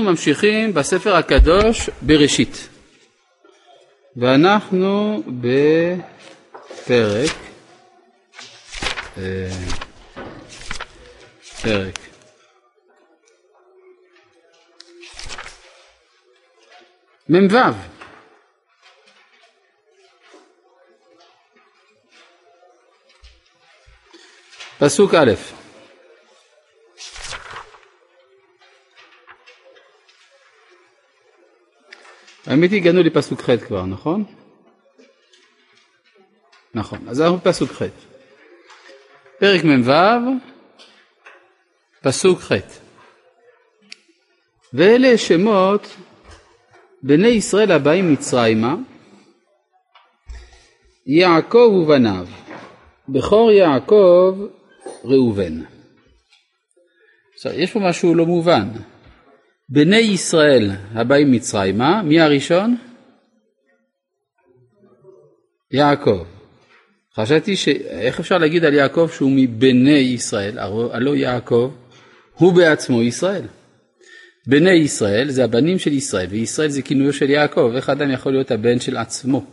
אנחנו ממשיכים בספר הקדוש בראשית, ואנחנו בפרק, אה, פרק. מ"ו. פסוק א' האמת היא הגענו לפסוק ח' כבר, נכון? נכון, אז אנחנו בפסוק ח'. פרק מ"ו, פסוק ח'. ואלה שמות בני ישראל הבאים מצרימה, יעקב ובניו, בכור יעקב ראובן. עכשיו, יש פה משהו לא מובן. בני ישראל הבאים מצרימה, מי הראשון? יעקב. חשבתי ש... איך אפשר להגיד על יעקב שהוא מבני ישראל? הלא יעקב הוא בעצמו ישראל. בני ישראל זה הבנים של ישראל, וישראל זה כינויו של יעקב, איך אדם יכול להיות הבן של עצמו?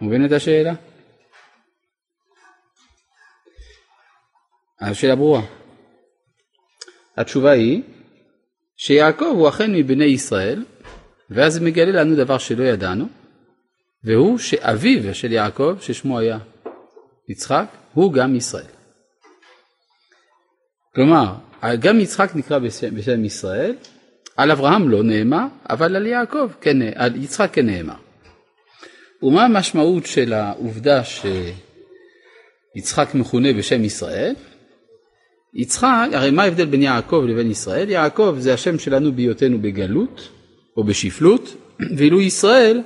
מבין את השאלה? השאלה ברורה. התשובה היא שיעקב הוא אכן מבני ישראל, ואז זה מגלה לנו דבר שלא ידענו, והוא שאביו של יעקב, ששמו היה יצחק, הוא גם ישראל. כלומר, גם יצחק נקרא בשם, בשם ישראל, על אברהם לא נאמר, אבל על יעקב, כן, על יצחק כן נאמר. ומה המשמעות של העובדה שיצחק מכונה בשם ישראל? יצחק, הרי מה ההבדל בין יעקב לבין ישראל? יעקב זה השם שלנו בהיותנו בגלות או בשפלות, ואילו ישראל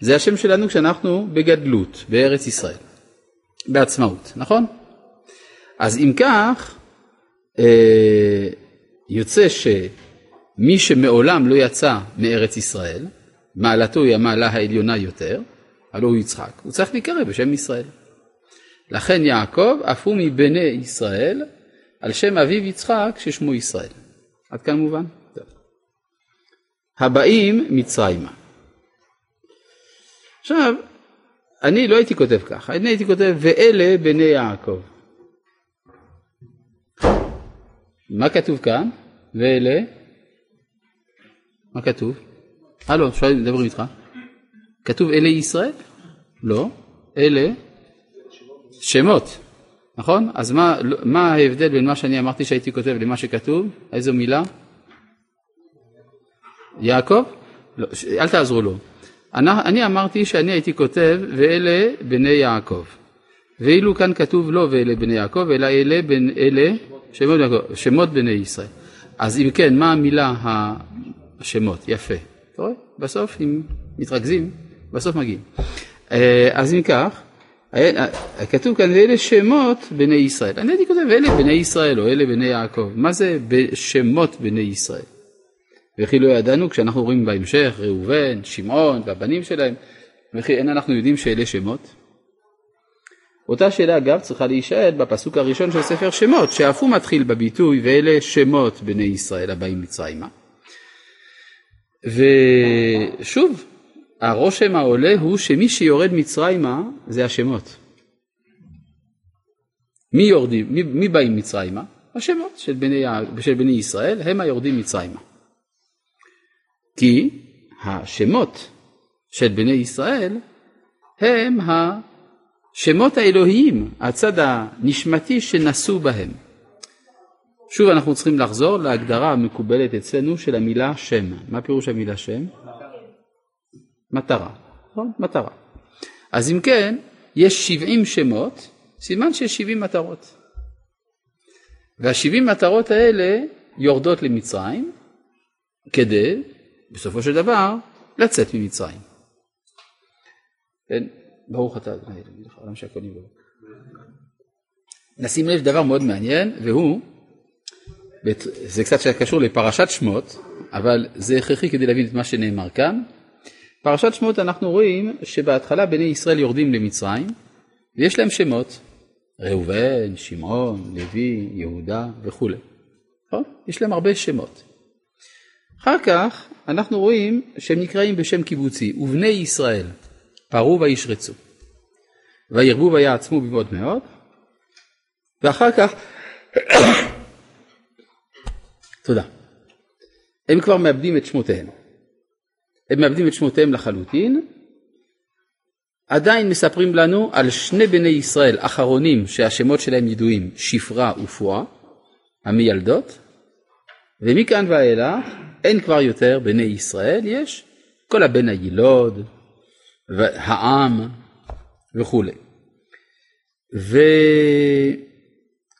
זה השם שלנו כשאנחנו בגדלות, בארץ ישראל, בעצמאות, נכון? אז אם כך, אה, יוצא שמי שמעולם לא יצא מארץ ישראל, מעלתו היא המעלה העליונה יותר, הלא הוא יצחק, הוא צריך להיקרא בשם ישראל. לכן יעקב אף הוא מבני ישראל, על שם אביו יצחק ששמו ישראל. עד כאן מובן? טוב. הבאים מצרימה. עכשיו, אני לא הייתי כותב ככה, אני הייתי כותב ואלה בני יעקב. מה כתוב כאן? ואלה? מה כתוב? הלו, שואל, מדברים איתך. כתוב אלה ישראל? לא, אלה שמות. נכון? אז מה, מה ההבדל בין מה שאני אמרתי שהייתי כותב למה שכתוב? איזו מילה? יעקב? לא, אל תעזרו לו. אני, אני אמרתי שאני הייתי כותב ואלה בני יעקב. ואילו כאן כתוב לא ואלה בני יעקב, אלא אלה בין אלה שמות, יעקב, שמות בני ישראל. אז אם כן, מה המילה השמות? יפה. אתה רואה? בסוף, אם מתרכזים, בסוף מגיעים. אה, אז אם כך, כתוב כאן ואלה שמות בני ישראל. אני הייתי כותב אלה בני ישראל או אלה בני יעקב. מה זה שמות בני ישראל? וכי לא ידענו כשאנחנו רואים בהמשך ראובן, שמעון והבנים שלהם, וכי אין אנחנו יודעים שאלה שמות? אותה שאלה אגב צריכה להישאל בפסוק הראשון של ספר שמות, שאף הוא מתחיל בביטוי ואלה שמות בני ישראל הבאים מצרימה. ושוב, הרושם העולה הוא שמי שיורד מצרימה זה השמות. מי יורדים, מי, מי באים מצרימה? השמות של בני, של בני ישראל הם היורדים מצרימה. כי השמות של בני ישראל הם השמות האלוהיים, הצד הנשמתי שנשאו בהם. שוב אנחנו צריכים לחזור להגדרה המקובלת אצלנו של המילה שם. מה פירוש המילה שם? מטרה, נכון? מטרה. אז אם כן, יש 70 שמות, סימן שיש 70 מטרות. וה-70 מטרות האלה יורדות למצרים כדי, בסופו של דבר, לצאת ממצרים. כן, ברוך אתה אדוני אלוהים, העולם שהכל נברא. נשים לב דבר מאוד מעניין, והוא, זה קצת קשור לפרשת שמות, אבל זה הכרחי כדי להבין את מה שנאמר כאן. פרשת שמות אנחנו רואים שבהתחלה בני ישראל יורדים למצרים ויש להם שמות, ראובן, שמעון, לוי, יהודה וכולי. נכון? יש להם הרבה שמות. אחר כך אנחנו רואים שהם נקראים בשם קיבוצי, ובני ישראל פרו וישרצו, וירבו ויעצמו במאוד מאוד, ואחר כך, תודה, הם כבר מאבדים את שמותיהם. הם מאבדים את שמותיהם לחלוטין, עדיין מספרים לנו על שני בני ישראל אחרונים שהשמות שלהם ידועים, שפרה ופועה, המיילדות, ומכאן ואילך אין כבר יותר בני ישראל, יש כל הבן הילוד, העם וכולי.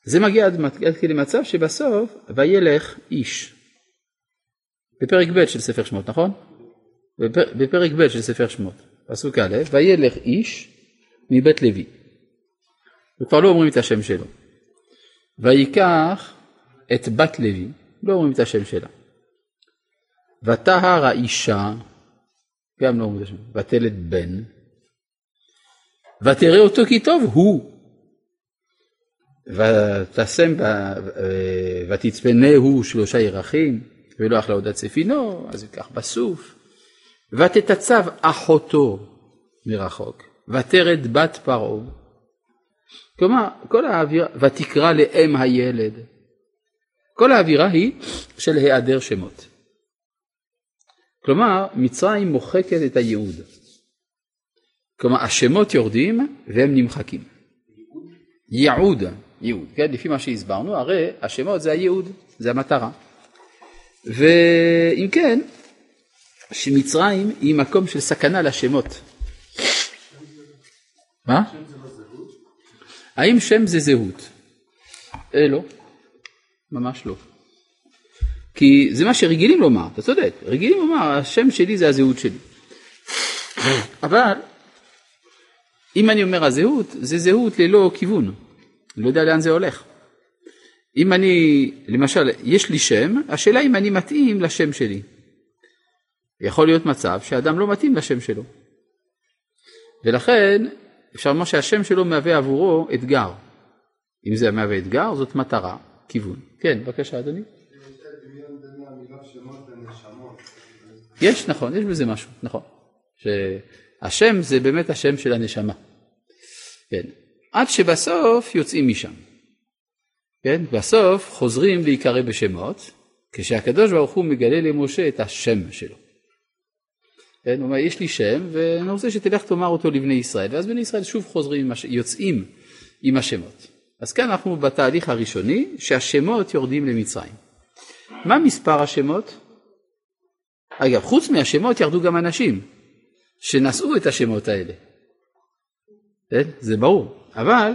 וזה מגיע עד כדי מצב שבסוף וילך איש. בפרק ב' של ספר שמות, נכון? בפרק ב' של ספר שמות, פסוק א', וילך איש מבית לוי. וכבר לא אומרים את השם שלו. ויקח את בת לוי, לא אומרים את השם שלה. ותהר האישה, גם לא אומרים את השם, ותלד בן, ותראה אותו כי טוב הוא. ותשם, ותצפנהו שלושה ירחים, ולא אכלה עוד עד ספינו, אז ייקח בסוף. ותתצב אחותו מרחוק, ותרד בת פרעה. כלומר, כל האווירה, ותקרא לאם הילד. כל האווירה היא של היעדר שמות. כלומר, מצרים מוחקת את הייעוד. כלומר, השמות יורדים והם נמחקים. ייעוד, ייעוד, כן? לפי מה שהסברנו, הרי השמות זה הייעוד, זה המטרה. ואם כן, שמצרים היא מקום של סכנה לשמות. מה? האם שם זה זהות? אה, לא, ממש לא. כי זה מה שרגילים לומר, אתה צודק, רגילים לומר, השם שלי זה הזהות שלי. אבל אם אני אומר הזהות, זה זהות ללא כיוון, אני לא יודע לאן זה הולך. אם אני, למשל, יש לי שם, השאלה אם אני מתאים לשם שלי. יכול להיות מצב שאדם לא מתאים לשם שלו. ולכן אפשר לומר שהשם שלו מהווה עבורו אתגר. אם זה מהווה אתגר, זאת מטרה, כיוון. כן, בבקשה אדוני. יש, נכון, יש בזה משהו, נכון. שהשם זה באמת השם של הנשמה. כן. עד שבסוף יוצאים משם. כן? בסוף חוזרים להיקרא בשמות, כשהקדוש ברוך הוא מגלה למשה את השם שלו. כן? הוא אומר, יש לי שם ואני רוצה שתלך תאמר אותו לבני ישראל, ואז בני ישראל שוב חוזרים, הש... יוצאים עם השמות. אז כאן אנחנו בתהליך הראשוני, שהשמות יורדים למצרים. מה מספר השמות? אגב, חוץ מהשמות ירדו גם אנשים שנשאו את השמות האלה. כן? זה ברור, אבל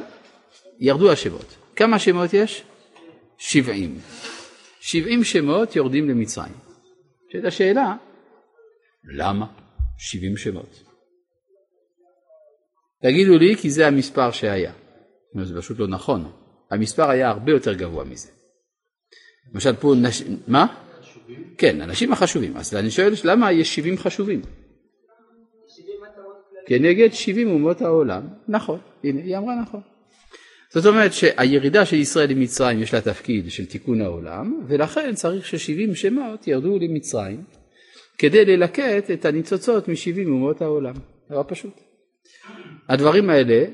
ירדו השמות. כמה שמות יש? שבעים. שבעים שמות יורדים למצרים. שאלה למה שבעים שמות? תגידו לי כי זה המספר שהיה. זה פשוט לא נכון, המספר היה הרבה יותר גבוה מזה. למשל פה, נש... מה? חשובים? כן, אנשים החשובים. אז אני שואל למה יש שבעים חשובים? כנגד שבעים אומות העולם. נכון, הנה היא אמרה נכון. זאת אומרת שהירידה של ישראל למצרים יש לה תפקיד של תיקון העולם ולכן צריך ששבעים שמות ירדו למצרים כדי ללקט את הניצוצות משבעים אומות העולם. דבר פשוט. הדברים האלה,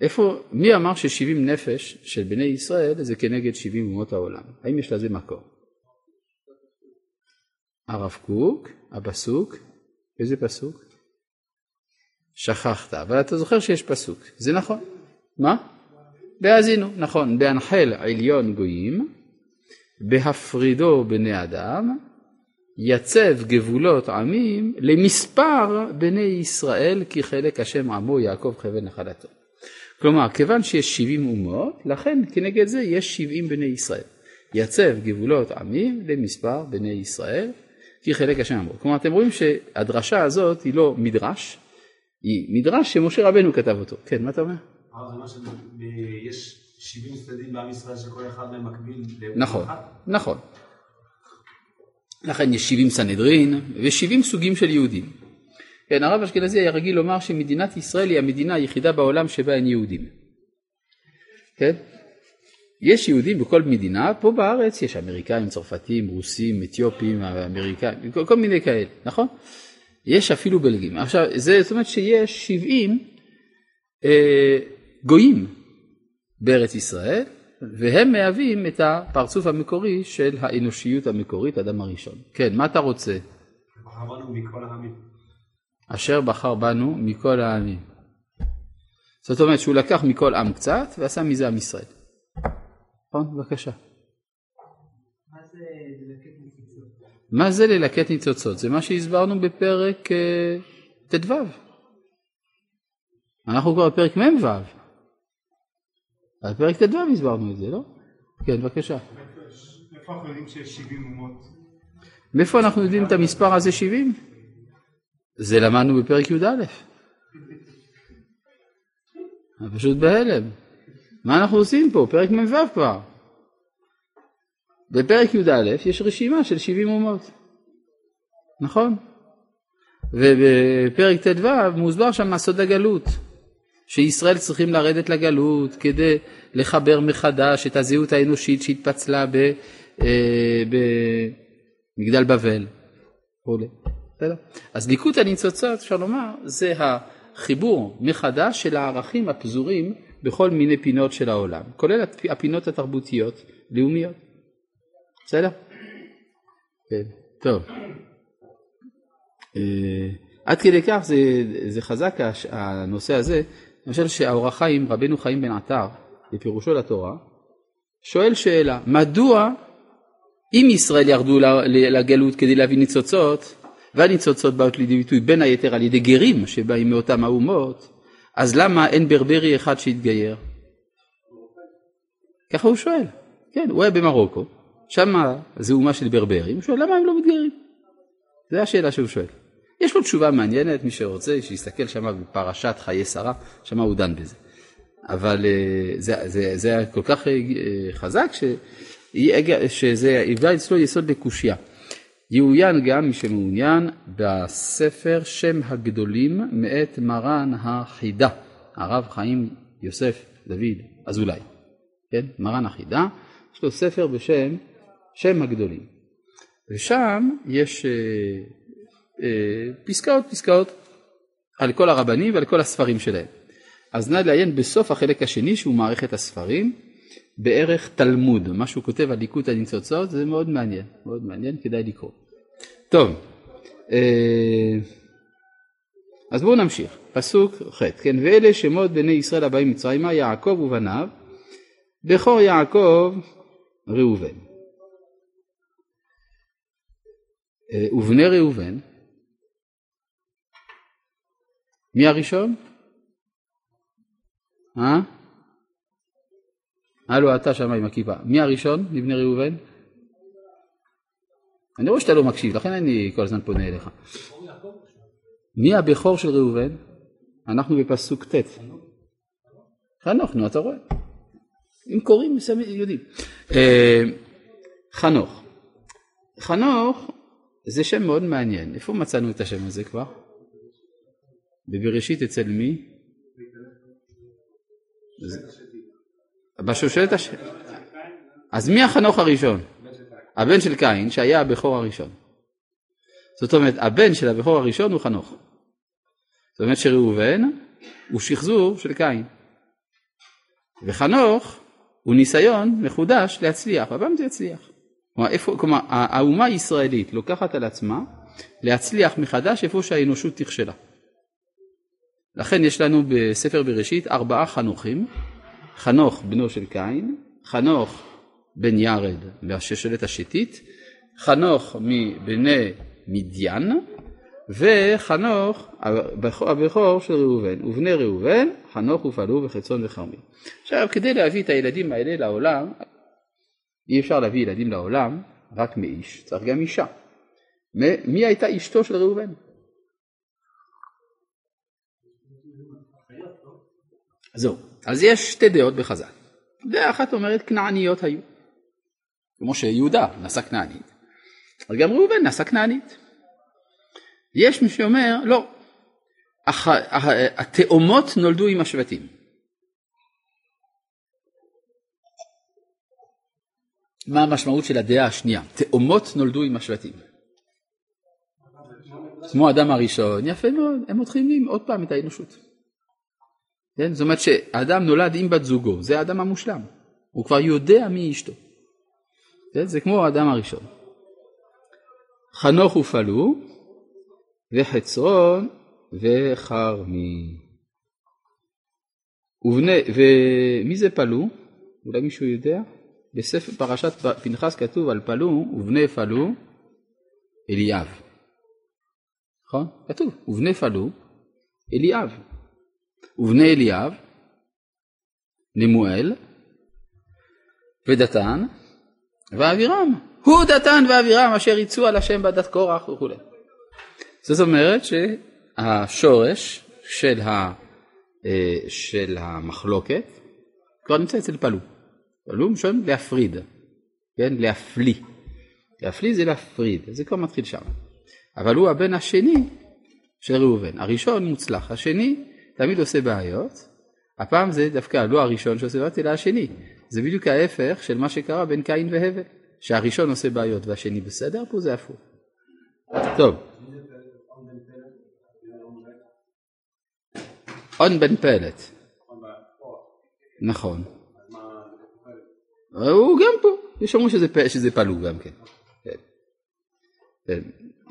איפה, מי אמר ששבעים נפש של בני ישראל זה כנגד שבעים אומות העולם? האם יש לזה מקור? הרב קוק, הפסוק, איזה פסוק? שכחת, אבל אתה זוכר שיש פסוק, זה נכון. מה? בהאזינו, נכון, בהנחל עליון גויים, בהפרידו בני אדם, יצב גבולות עמים למספר בני ישראל כי חלק השם עמו יעקב חבל נחלתו. כלומר, כיוון שיש 70 אומות, לכן כנגד זה יש 70 בני ישראל. יצב גבולות עמים למספר בני ישראל כי חלק השם עמו. כלומר, אתם רואים שהדרשה הזאת היא לא מדרש, היא מדרש שמשה רבנו כתב אותו. כן, מה אתה אומר? יש 70 צדדים בעם ישראל שכל אחד מהם מקביל נכון, נכון. לכן יש 70 סנהדרין ו-70 סוגים של יהודים. כן, הרב אשכנזי היה רגיל לומר שמדינת ישראל היא המדינה היחידה בעולם שבה אין יהודים. כן? יש יהודים בכל מדינה, פה בארץ יש אמריקאים, צרפתים, רוסים, אתיופים, אמריקאים, כל, כל מיני כאלה, נכון? יש אפילו בלגים. עכשיו, זה, זאת אומרת שיש 70 אה, גויים בארץ ישראל, והם מהווים את הפרצוף המקורי של האנושיות המקורית, אדם הראשון. כן, מה אתה רוצה? בחר בנו מכל העמים. אשר בחר בנו מכל העמים. זאת אומרת שהוא לקח מכל עם קצת ועשה מזה עם ישראל. נכון? בבקשה. מה זה ללקט ניצוצות? זה מה שהסברנו בפרק אה, ט"ו. אנחנו כבר בפרק מ"ו. בפרק ט"ו הסברנו את זה, לא? כן, בבקשה. איפה אנחנו יודעים שיש 70 אומות? מאיפה אנחנו יודעים את המספר הזה 70? זה למדנו בפרק י"א. פשוט בהלם. מה אנחנו עושים פה? פרק מ"ו כבר. בפרק י"א יש רשימה של 70 אומות, נכון? ובפרק ט"ו מוסבר שם סוד הגלות, שישראל צריכים לרדת לגלות כדי לחבר מחדש את הזהות האנושית שהתפצלה אה, במגדל בבל. אז ליקוט הניצוצות אפשר לומר זה החיבור מחדש של הערכים הפזורים בכל מיני פינות של העולם, כולל הפינות התרבותיות לאומיות. בסדר? כן, טוב. אה, עד כדי כך זה, זה חזק הנושא הזה, למשל שהאור החיים, רבנו חיים בן עטר, בפירושו לתורה, שואל שאלה, מדוע אם ישראל ירדו לגלות כדי להביא ניצוצות, והניצוצות באות לידי ביטוי בין היתר על ידי גרים שבאים מאותם האומות, אז למה אין ברברי אחד שהתגייר? ככה הוא שואל, כן, הוא היה במרוקו, שם זה אומה של ברברים, הוא שואל למה הם לא מתגיירים? זו השאלה שהוא שואל. יש לו תשובה מעניינת, מי שרוצה, שיסתכל שם בפרשת חיי שרה, שם הוא דן בזה. אבל אה, זה, זה, זה היה כל כך אה, חזק ש, שזה היווה אצלו יסוד לקושייה. יעוין גם מי שמעוניין בספר שם הגדולים מאת מרן החידה, הרב חיים יוסף דוד אזולאי, כן? מרן החידה, יש לו ספר בשם שם הגדולים, ושם יש אה, פסקאות פסקאות על כל הרבנים ועל כל הספרים שלהם. אז נא לעיין בסוף החלק השני שהוא מערכת הספרים בערך תלמוד, מה שהוא כותב על ליקוט הניצוצות זה מאוד מעניין, מאוד מעניין, כדאי לקרוא. טוב, אה, אז בואו נמשיך, פסוק ח', כן, ואלה שמות בני ישראל הבאים מצרימה, יעקב ובניו, בכור יעקב ראובן. אה, ובני ראובן, מי הראשון? אה? הלו אתה שם עם הכיפה, מי הראשון מבני ראובן? אני רואה שאתה לא מקשיב, לכן אני כל הזמן פונה אליך. מי הבכור של ראובן? אנחנו בפסוק ט'. חנוך, נו אתה רואה. אם קוראים, יודעים. אה, חנוך. חנוך זה שם מאוד מעניין. איפה מצאנו את השם הזה כבר? בבראשית אצל מי? בשושלת הש... אז מי החנוך הראשון? הבן של קין שהיה הבכור הראשון. זאת אומרת הבן של הבכור הראשון הוא חנוך. זאת אומרת שראובן הוא שחזור של קין. וחנוך הוא ניסיון מחודש להצליח, הפעם זה יצליח. כלומר, איפה, כלומר האומה הישראלית לוקחת על עצמה להצליח מחדש איפה שהאנושות נכשלה. לכן יש לנו בספר בראשית ארבעה חנוכים, חנוך בנו של קין, חנוך בן ירד מהשושלת השתית, חנוך מבני מדיין וחנוך הבכור של ראובן, ובני ראובן חנוך ופעלו וחצון וכרמי. עכשיו כדי להביא את הילדים האלה לעולם, אי אפשר להביא ילדים לעולם רק מאיש, צריך גם אישה. מי הייתה אשתו של ראובן? זהו, אז יש שתי דעות בחז"ל. דעה אחת אומרת כנעניות היו. כמו שיהודה נשא כנענית, אז גם ראובן נשא כנענית. יש מי שאומר, לא, הח... התאומות נולדו עם השבטים. מה המשמעות של הדעה השנייה? תאומות נולדו עם השבטים. כמו האדם הראשון, יפה מאוד, הם מתחילים עוד פעם את האנושות. כן? זאת אומרת שהאדם נולד עם בת זוגו, זה האדם המושלם. הוא כבר יודע מי אשתו. כן? זה כמו האדם הראשון. חנוך ופלו, וחצרון וחרמי. ובני, ומי זה פלו? אולי מישהו יודע? בספר פרשת פנחס כתוב על פלו ובני פלו אליאב. נכון? כתוב, ובני פלו אליאב. ובני אליאב נמואל ודתן ואבירם. הוא דתן ואבירם אשר יצאו על השם בדת קורח וכולי. זאת אומרת שהשורש של, ה, אה, של המחלוקת כבר נמצא אצל פלו. פלו משון להפריד, כן? להפליא. להפליא זה להפריד, זה כבר מתחיל שם. אבל הוא הבן השני של ראובן. הראשון מוצלח, השני תמיד עושה בעיות. הפעם זה דווקא לא הראשון שעושה בעיות, אלא השני. זה בדיוק ההפך של מה שקרה בין קין והבל. שהראשון עושה בעיות והשני בסדר, פה זה הפוך. טוב. און בן פלט. נכון. הוא גם פה, יש אומרים שזה, שזה פלוג גם כן. כן. כן.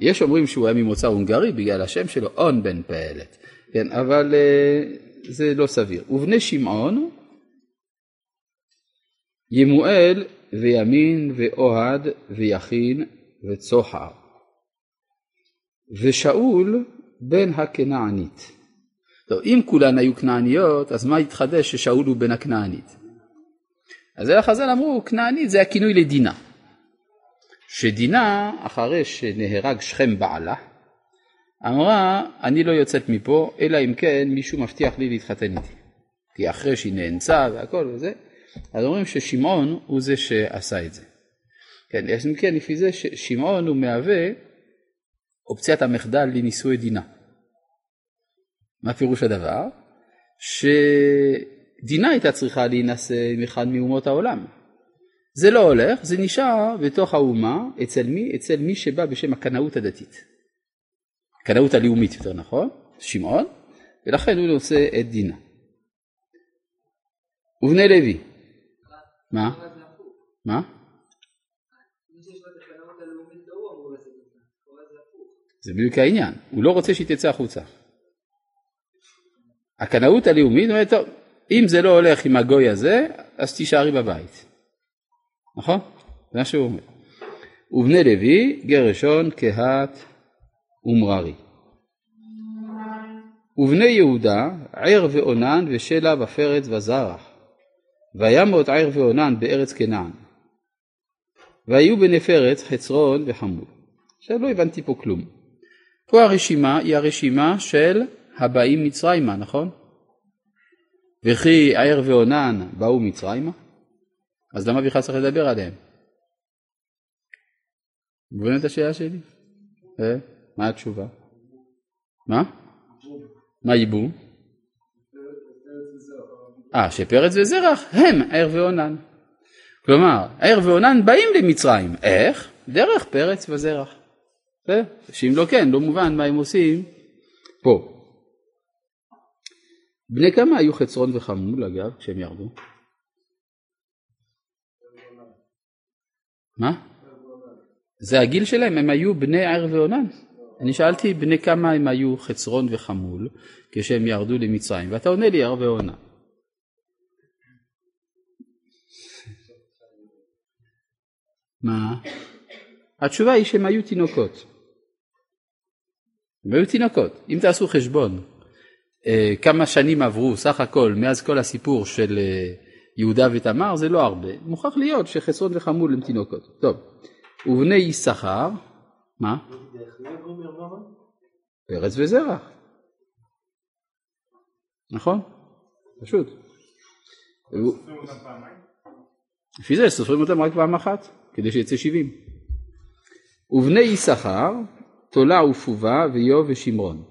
יש אומרים שהוא היה ממוצא הונגרי בגלל השם שלו, און בן פלט. כן, אבל uh, זה לא סביר. ובני שמעון, ימואל וימין ואוהד ויכין וצוחר. ושאול בן הכנענית. טוב, אם כולן היו כנעניות, אז מה התחדש ששאול הוא בן הכנענית? אז אלה חז"ל אמרו, כנענית זה הכינוי לדינה. שדינה, אחרי שנהרג שכם בעלה, אמרה, אני לא יוצאת מפה, אלא אם כן מישהו מבטיח לי להתחתן איתי. כי אחרי שהיא נאנסה והכל וזה, אז אומרים ששמעון הוא זה שעשה את זה. כן, אז אם כן, לפי זה שמעון הוא מהווה אופציית המחדל לנישואי דינה. מה פירוש הדבר? שדינה הייתה צריכה להינשא עם אחד מאומות העולם. זה לא הולך, זה נשאר בתוך האומה, אצל מי? אצל מי שבא בשם הקנאות הדתית. הקנאות הלאומית יותר נכון, שמעון, ולכן הוא נושא את דינה. ובני לוי, מה? מה? זה בדיוק העניין, הוא לא רוצה שהיא תצא החוצה. הקנאות הלאומית אומרת, טוב, אם זה לא הולך עם הגוי הזה, אז תישארי בבית. נכון? זה מה שהוא אומר. ובני לוי, גרשון, קהת ומררי. ובני יהודה, ער ואונן ושלה ופרץ וזרח. וימות ער ואונן בארץ כנען. והיו בני פרץ חצרון וחמול. עכשיו לא הבנתי פה כלום. פה הרשימה היא הרשימה של הבאים מצרימה, נכון? וכי ער ואונן באו מצרימה? אז למה בכלל צריך לדבר עליהם? את השאלה שלי? אה? מה התשובה? מה? מה ייבום? אה, שפרץ וזרח הם ער ועונן. כלומר, ער ועונן באים למצרים. איך? דרך פרץ וזרח. שאם לא כן, לא מובן מה הם עושים פה. בני כמה היו חצרון וחמול אגב כשהם ירדו? מה? זה הגיל שלהם, הם היו בני ער ועונן. אני שאלתי בני כמה הם היו חצרון וחמול כשהם ירדו למצרים, ואתה עונה לי ער ועונן. מה? התשובה היא שהם היו תינוקות. הם היו תינוקות. אם תעשו חשבון אה, כמה שנים עברו סך הכל מאז כל הסיפור של אה, יהודה ותמר זה לא הרבה. מוכרח להיות שחסרון וחמול הם תינוקות. טוב, ובני יששכר, מה? פרץ וזרח. נכון? פשוט. לפי זה סופרים אותם רק פעם אחת, כדי שיצא שבעים. ובני יששכר, תולה ופובה ואיוב ושמרון.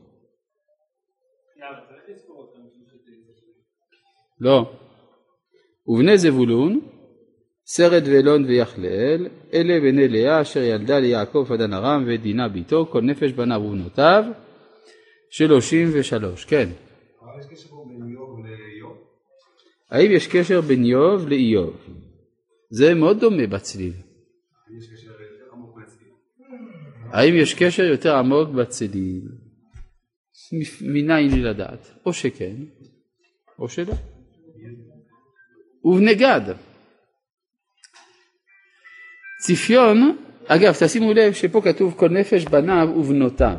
לא. ובני זבולון, סרד ואלון ויחלל, אלה בני לאה אשר ילדה ליעקב פדן ארם ודינה ביתו, כל נפש בניו ובנותיו, שלושים ושלוש, כן. האם יש קשר בין איוב לאיוב? זה מאוד דומה בצליל. האם יש קשר יותר עמוק בצליל? מניין לי לדעת, או שכן, או שלא. ובני גד. ציפיון, אגב תשימו לב שפה כתוב כל נפש בניו ובנותיו.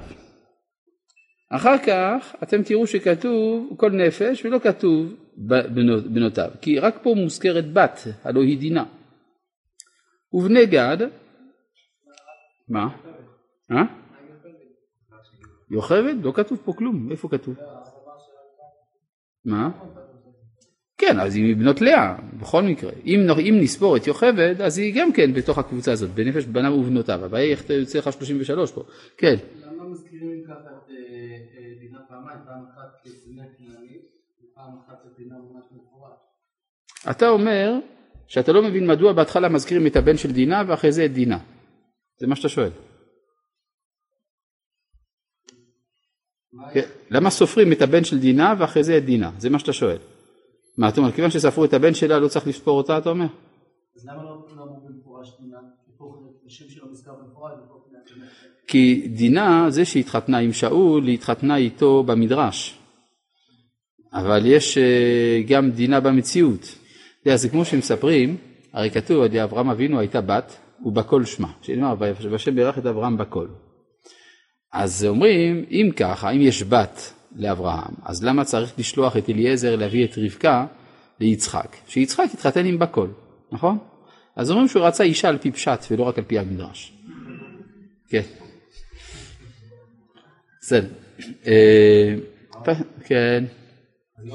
אחר כך אתם תראו שכתוב כל נפש ולא כתוב בנות- בנותיו, כי רק פה מוזכרת בת, הלא היא דינה. ובני גד, מה? אה? יוכבד? לא כתוב פה כלום, איפה כתוב? מה? כן, אז היא מבנות לאה, בכל מקרה. אם, אם נספור את יוכבד, אז היא גם כן בתוך הקבוצה הזאת, בנפש בניו ובנותיו. הבעיה היא איך יוצא לך 33 פה. כן. למה מזכירים ככה את אה, אה, דינה פעמיים, פעם אחת כדינה כנענית, ופעם אחת כדינה ממש מפורש? אתה אומר שאתה לא מבין מדוע בהתחלה מזכירים את הבן של דינה ואחרי זה את דינה. זה מה שאתה שואל. כן, למה סופרים את הבן של דינה ואחרי זה את דינה? זה מה שאתה שואל. מה, אתה אומר, כיוון שספרו את הבן שלה לא צריך לספור אותה, אתה אומר? אז למה לא לא אמרו במפורש דינה? כי פה השם שלו נזכר במפורש, ופה כנענית. כי דינה, זה שהתחתנה עם שאול, היא התחתנה איתו במדרש. אבל יש אה, גם דינה במציאות. אתה יודע, זה כמו שמספרים, הרי כתוב, על אברהם אבינו הייתה בת, ובכל שמה. שנאמר, והשם בירך את אברהם בכל. אז אומרים, אם ככה, אם יש בת לאברהם, אז למה צריך לשלוח את אליעזר להביא את רבקה ליצחק? שיצחק יתחתן עם בכל, נכון? אז אומרים שהוא רצה אישה על פי פשט ולא רק על פי המדרש. כן. בסדר. אה, פ- כן. אז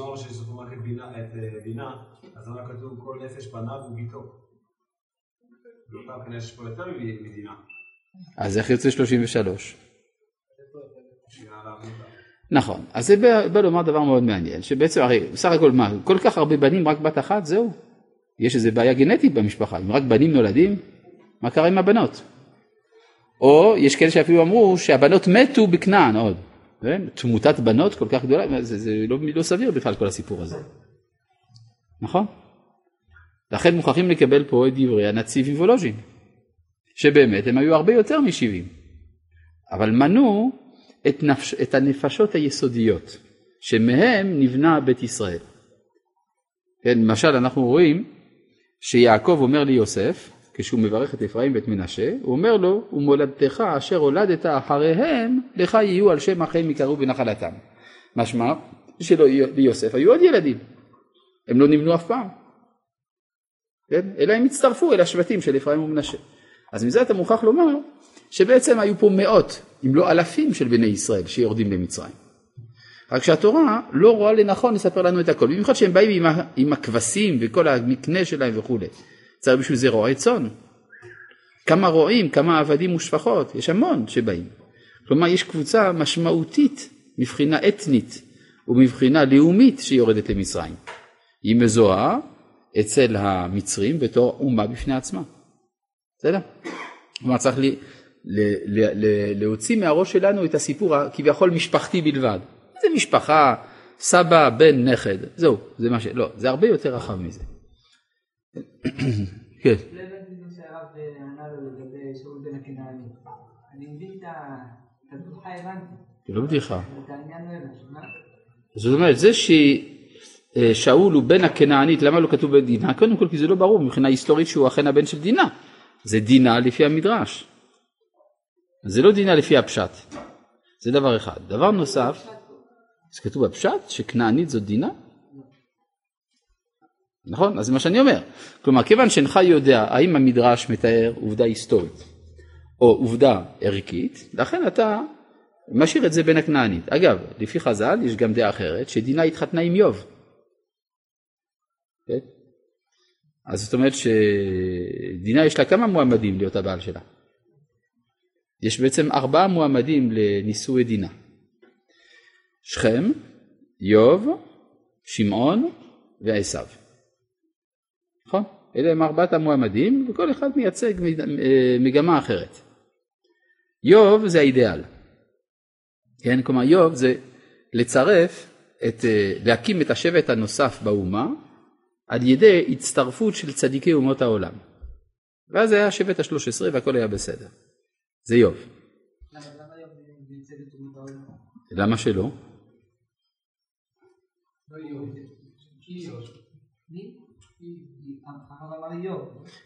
אמרנו בינה- את אה, דינה, אז למה כתוב כל נפש בניו וביתו? לא. אז איך יוצא 33? שנייה, להבין אותה. נכון. אז זה בא, בא לומר דבר מאוד מעניין, שבעצם הרי בסך הכל מה, כל כך הרבה בנים רק בת אחת, זהו. יש איזה בעיה גנטית במשפחה, אם רק בנים נולדים, מה קרה עם הבנות? או יש כאלה שאפילו אמרו שהבנות מתו בכנען עוד. תמותת בנות כל כך גדולה, זה, זה לא, לא סביר בכלל כל הסיפור הזה. נכון? לכן מוכרחים לקבל פה את דברי הנציב וולוז'ין, שבאמת הם היו הרבה יותר מ-70, אבל מנו את, נפש, את הנפשות היסודיות, שמהם נבנה בית ישראל. כן, למשל אנחנו רואים שיעקב אומר ליוסף, כשהוא מברך את אפרים ואת מנשה, הוא אומר לו, ומולדתך אשר הולדת אחריהם, לך יהיו על שם אחיהם יקראו בנחלתם. משמע שליוסף היו עוד ילדים, הם לא נמנו אף פעם. כן? אלא הם הצטרפו אל השבטים של אפרים ומנשה. אז מזה אתה מוכרח לומר שבעצם היו פה מאות, אם לא אלפים של בני ישראל שיורדים למצרים. רק שהתורה לא רואה לנכון לספר לנו את הכל, במיוחד שהם באים עם, עם הכבשים וכל המקנה שלהם וכולי. צריך בשביל זה רועי צאן. כמה רועים, כמה עבדים ושפחות, יש המון שבאים. כלומר יש קבוצה משמעותית מבחינה אתנית ומבחינה לאומית שיורדת למצרים. היא מזוהה אצל המצרים בתור אומה בפני עצמה. בסדר? כלומר צריך לי, ל, ל, ל, להוציא מהראש שלנו את הסיפור הכביכול משפחתי בלבד. זה משפחה, סבא, בן, נכד, זהו, זה מה ש... לא, זה הרבה יותר רחב מזה. כן. לא הבנתי מה שהרב אה, ענה לו לגבי שאול בן הכנעני. אני מבין את הבדיחה הבנתי, לא בדיחה. את העניין לא הבנתי. זאת אומרת, זה ששאול הוא בן הכנענית, למה לא כתוב בן דינה? קודם כל כי זה לא ברור מבחינה היסטורית שהוא אכן הבן של דינה. זה דינה לפי המדרש. זה לא דינה לפי הפשט. זה דבר אחד. דבר נוסף, זה כתוב בפשט שכנענית זאת דינה? נכון? אז זה מה שאני אומר. כלומר, כיוון שאינך יודע האם המדרש מתאר עובדה היסטורית או עובדה ערכית, לכן אתה משאיר את זה בין הכנענית. אגב, לפי חז"ל יש גם דעה אחרת, שדינה התחתנה עם איוב. כן? אז זאת אומרת שדינה יש לה כמה מועמדים להיות הבעל שלה. יש בעצם ארבעה מועמדים לנישואי דינה. שכם, איוב, שמעון ועשו. אלה הם ארבעת המועמדים וכל אחד מייצג אה, מגמה אחרת. איוב זה האידיאל. כן, כלומר איוב זה לצרף, את, אה, להקים את השבט הנוסף באומה על ידי הצטרפות של צדיקי אומות העולם. ואז היה השבט השלוש עשרה והכל היה בסדר. זה איוב. למה שלא?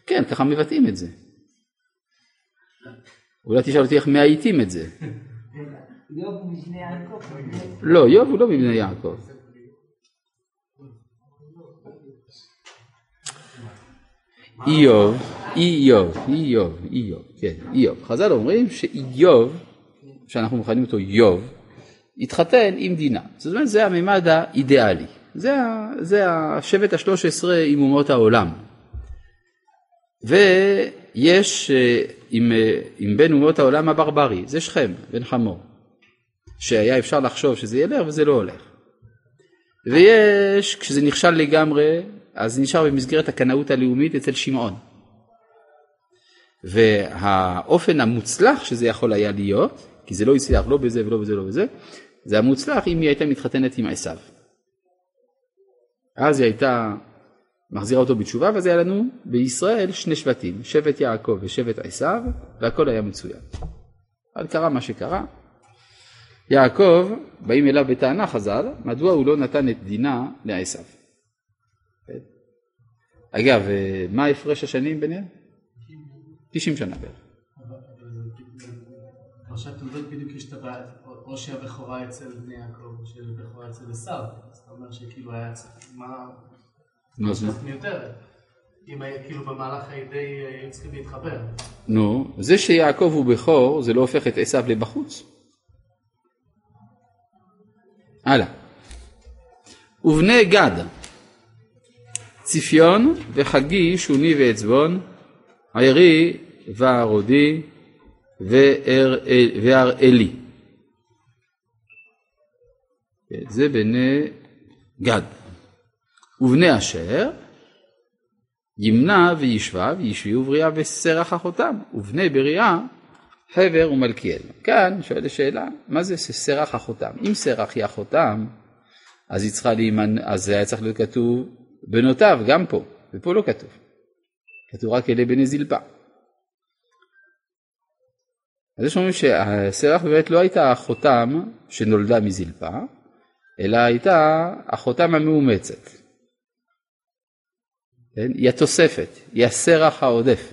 כן, ככה מבטאים את זה. אולי תשאל אותי איך מאייתים את זה. איוב הוא מבני יעקב. לא, איוב הוא לא מבני יעקב. איוב, איוב, איוב, איוב, כן, איוב. חז"ל אומרים שאיוב, שאנחנו מכנים אותו איוב, התחתן עם דינה. זאת אומרת, זה הממד האידיאלי. זה, זה השבט השלוש עשרה עם אומות העולם. ויש אה, עם, אה, עם בין אומות העולם הברברי, זה שכם, בן חמור. שהיה אפשר לחשוב שזה ילך וזה לא הולך. ויש, כשזה נכשל לגמרי, אז נשאר במסגרת הקנאות הלאומית אצל שמעון. והאופן המוצלח שזה יכול היה להיות, כי זה לא הצליח לא בזה ולא בזה ולא בזה, זה המוצלח אם היא הייתה מתחתנת עם עשיו. אז היא הייתה מחזירה אותו בתשובה, ואז היה לנו בישראל שני שבטים, שבט יעקב ושבט עשיו, והכל היה מצוין. אבל קרה מה שקרה. יעקב, באים אליו בטענה חז"ל, מדוע הוא לא נתן את דינה לעשיו. אגב, מה הפרש השנים ביניהם? 90 שנה בערך. פרשת תולדות בדיוק יש את הבעיה, או שהבכורה אצל בני יעקב, או שהבכורה אצל עשיו. אומר שכאילו היה צריך, מה... נו, אז מה? מיותרת. אם כאילו במהלך הידי היו צריכים להתחבר. נו, זה שיעקב הוא בכור, זה לא הופך את עשיו לבחוץ. הלאה. ובני גד, ציפיון וחגי, שוני ועצבון, עיירי וערודי והראלי. זה בני גד. ובני אשר ימנע וישבב ישבי ובריאה וסרח אחותם ובני בריאה חבר ומלכיאל. כאן שואלת השאלה מה זה סרח אחותם? אם סרח היא אחותם אז היא צריכה אז זה היה צריך להיות כתוב בנותיו גם פה ופה לא כתוב. כתוב רק אלה בני זלפה. אז יש אומרים שסרח באמת לא הייתה אחותם שנולדה מזלפה אלא הייתה אחותם המאומצת. כן? היא התוספת, היא הסרח העודף.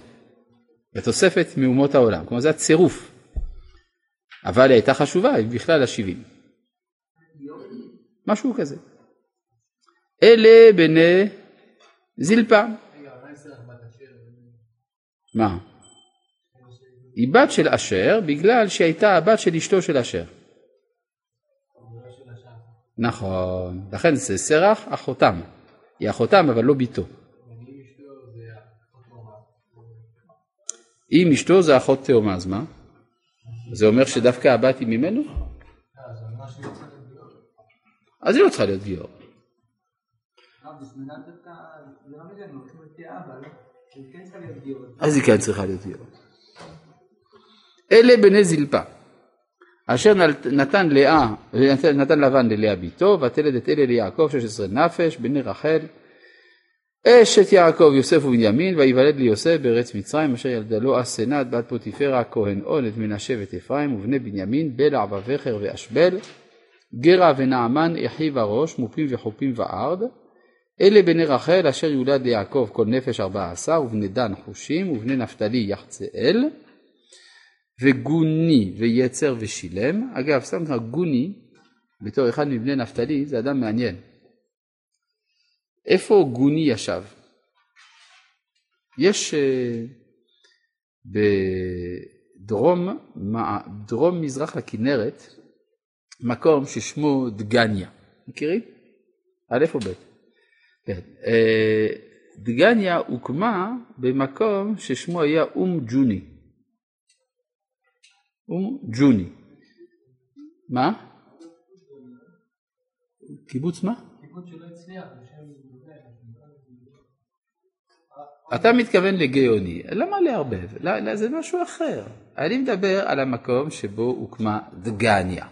היא התוספת מאומות העולם, כלומר זה הצירוף. אבל היא הייתה חשובה, היא בכלל השבעים. משהו כזה. אלה בני זלפה. מה? היא בת של אשר בגלל שהייתה הבת של אשתו של אשר. נכון, לכן זה סרח אחותם. היא אחותם אבל לא ביתו. אם אשתו זה אחות תאומה, אז מה? זה אומר שדווקא הבת היא ממנו? אז היא לא צריכה להיות גיור. אז היא כן צריכה להיות גיור. אלה בני זלפה, אשר נתן לאה, נתן לבן ללאה ביתו, ותלד את אלה ליעקב שש עשרה נפש, בני רחל, אשת יעקב יוסף ובנימין ויוולד ליוסף בארץ מצרים אשר ילדה לו אסנת בת פוטיפרה כהן און את מנשה ואת אפרים ובני בנימין בלע ובכר ואשבל גרע ונעמן אחיו הראש מופים וחופים וארד אלה בני רחל אשר יולד ליעקב כל נפש ארבע עשר ובני דן חושים ובני נפתלי יחצאל וגוני ויצר ושילם אגב סתם ככה גוני בתור אחד מבני נפתלי זה אדם מעניין איפה גוני ישב? יש אה, בדרום דרום מזרח הכנרת מקום ששמו דגניה, מכירים? א' או ב'? דגניה הוקמה במקום ששמו היה אום ג'וני. אום ג'וני. מה? קיבוץ מה? קיבוץ שלא הצליח, אתה מתכוון לגאוני, למה לערבב? לא, לא, זה משהו אחר. אני מדבר על המקום שבו הוקמה דגניה,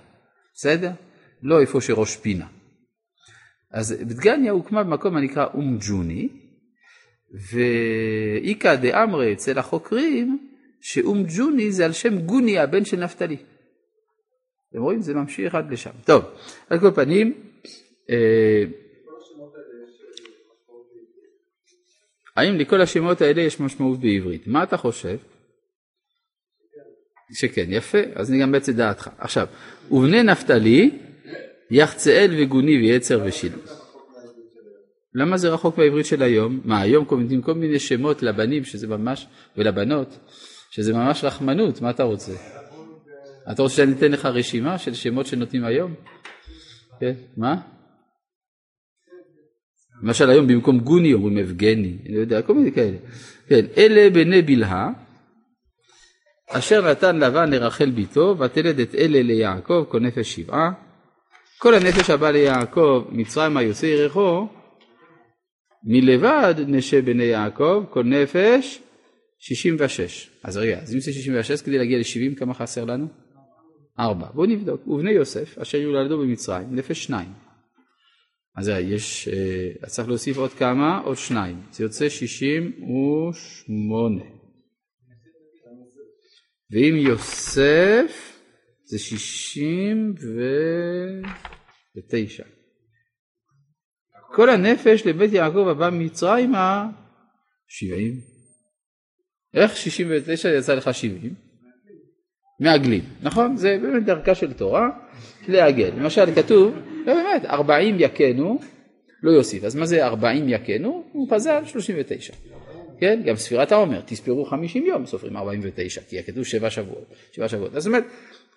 בסדר? לא איפה שראש פינה. אז דגניה הוקמה במקום הנקרא אום ג'וני, ואיכא דאמרי אצל החוקרים, שאום ג'וני זה על שם גוני הבן של נפתלי. אתם רואים? זה ממשיך עד לשם. טוב, על כל פנים, אה, האם לכל השמות האלה יש משמעות בעברית? מה אתה חושב? שכן, יפה, אז אני גם בעצם דעתך. עכשיו, ובני נפתלי, יחצאל וגוני ויצר ושיל. למה זה רחוק מהעברית של היום? מה, היום קומדים כל מיני שמות לבנים שזה ממש, ולבנות, שזה ממש רחמנות, מה אתה רוצה? אתה רוצה שאני אתן לך רשימה של שמות שנותנים היום? כן, מה? למשל היום במקום גוני אומרים אבגני, אני יודע, כל מיני כאלה. כן, אלה בני בלהה, אשר נתן לבן לרחל ביתו, ותלד את אלה ליעקב, כל נפש שבעה. כל הנפש הבא ליעקב, מצרימה יוצא ירחו, מלבד נשה בני יעקב, כל נפש שישים ושש. אז רגע, אז אם זה שישים ושש כדי להגיע לשבעים, כמה חסר לנו? ארבע. בואו נבדוק. ובני יוסף, אשר יולדו במצרים, נפש שניים. אז יש, אה, אז צריך להוסיף עוד כמה? עוד שניים. זה יוצא שישים ושמונה. ואם יוסף זה שישים ותשע. כל הנפש לבית יעקב הבא ממצרימה שבעים. איך שישים ותשע יצא לך שבעים? מעגלים, נכון? זה באמת דרכה של תורה לעגל. למשל כתוב, לא באמת, ארבעים יכנו, לא יוסיף. אז מה זה ארבעים יכנו? הוא פזל שלושים ותשע. כן? גם ספירת העומר, תספרו חמישים יום, סופרים ארבעים ותשע, כי כתוב שבע שבועות. שבע שבועות. זאת אומרת,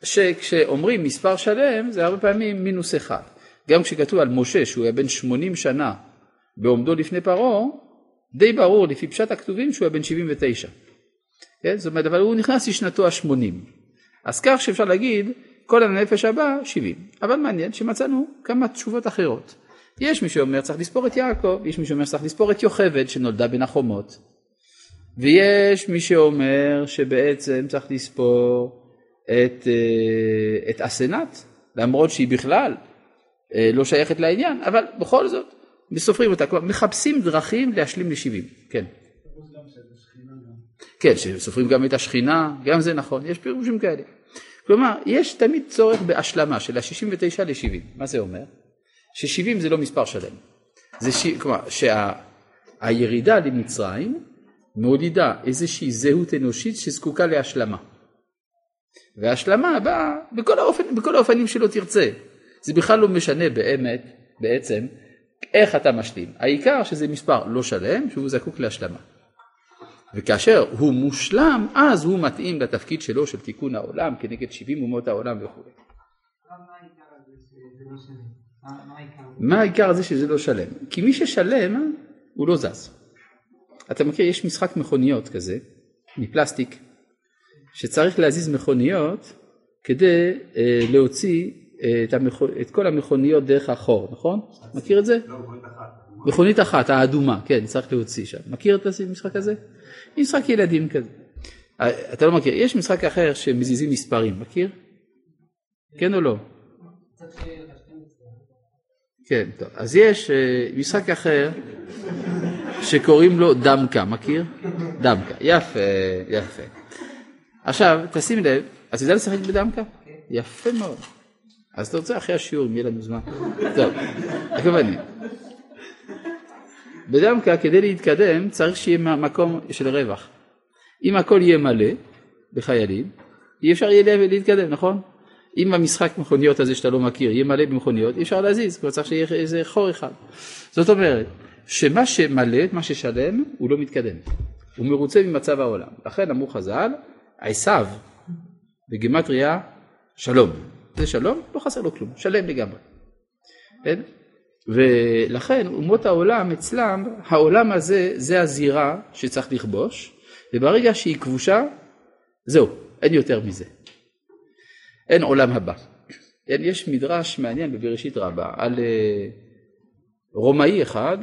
שכשאומרים מספר שלם, זה הרבה פעמים מינוס אחד. גם כשכתוב על משה שהוא היה בן שמונים שנה בעומדו לפני פרעה, די ברור לפי פשט הכתובים שהוא היה בן שבעים ותשע. כן? זאת אומרת, אבל הוא נכנס לשנתו השמונים. אז כך שאפשר להגיד, כל הנפש הבא, 70. אבל מעניין שמצאנו כמה תשובות אחרות. יש מי שאומר צריך לספור את יעקב, יש מי שאומר שצריך לספור את יוכבד שנולדה בין החומות. ויש מי שאומר שבעצם צריך לספור את, אה, את אסנת, למרות שהיא בכלל אה, לא שייכת לעניין, אבל בכל זאת, סופרים אותה, כלומר מחפשים דרכים להשלים לשבעים, כן. כן, שסופרים גם את השכינה, גם זה נכון, יש פירושים כאלה. כלומר, יש תמיד צורך בהשלמה של ה-69 ל-70. מה זה אומר? ש-70 זה לא מספר שלם. זה ש... כלומר, שהירידה שה... למצרים מולידה איזושהי זהות אנושית שזקוקה להשלמה. וההשלמה באה בכל, האופן, בכל האופנים שלא תרצה. זה בכלל לא משנה באמת, בעצם, איך אתה משלים. העיקר שזה מספר לא שלם שהוא זקוק להשלמה. וכאשר הוא מושלם, אז הוא מתאים לתפקיד שלו של תיקון העולם כנגד 70 אומות העולם וכו'. מה העיקר הזה שזה לא שלם? כי מי ששלם הוא לא זז. אתה מכיר, יש משחק מכוניות כזה, מפלסטיק, שצריך להזיז מכוניות כדי אה, להוציא את, המכ... את כל המכוניות דרך החור, נכון? מכיר את זה? לא, מכונית אחת. מכונית אחת, האדומה, כן, צריך להוציא שם. מכיר את המשחק הזה? משחק ילדים כזה. אה, אתה לא מכיר, יש משחק אחר שמזיזים מספרים, מכיר? כן או לא? כן, טוב. אז יש אה, משחק אחר שקוראים לו דמקה, מכיר? דמקה, יפה, יפה. עכשיו, תשים לב, אז יודע לשחק בדמקה? יפה מאוד. אז אתה רוצה אחרי השיעור, אם יהיה לנו זמן. טוב, הכוונה. בדמקה כדי להתקדם צריך שיהיה מקום של רווח. אם הכל יהיה מלא בחיילים, אי אפשר יהיה להתקדם, נכון? אם המשחק מכוניות הזה שאתה לא מכיר יהיה מלא במכוניות, אי אפשר להזיז, כבר צריך שיהיה איזה חור אחד. זאת אומרת, שמה שמלא, מה ששלם, הוא לא מתקדם. הוא מרוצה ממצב העולם. לכן אמרו חז"ל, עשיו בגימטריה שלום. זה שלום, לא חסר לו כלום, שלם לגמרי. כן? ולכן אומות העולם אצלם, העולם הזה זה הזירה שצריך לכבוש, וברגע שהיא כבושה, זהו, אין יותר מזה. אין עולם הבא. אין, יש מדרש מעניין בבראשית רבה על אה, רומאי אחד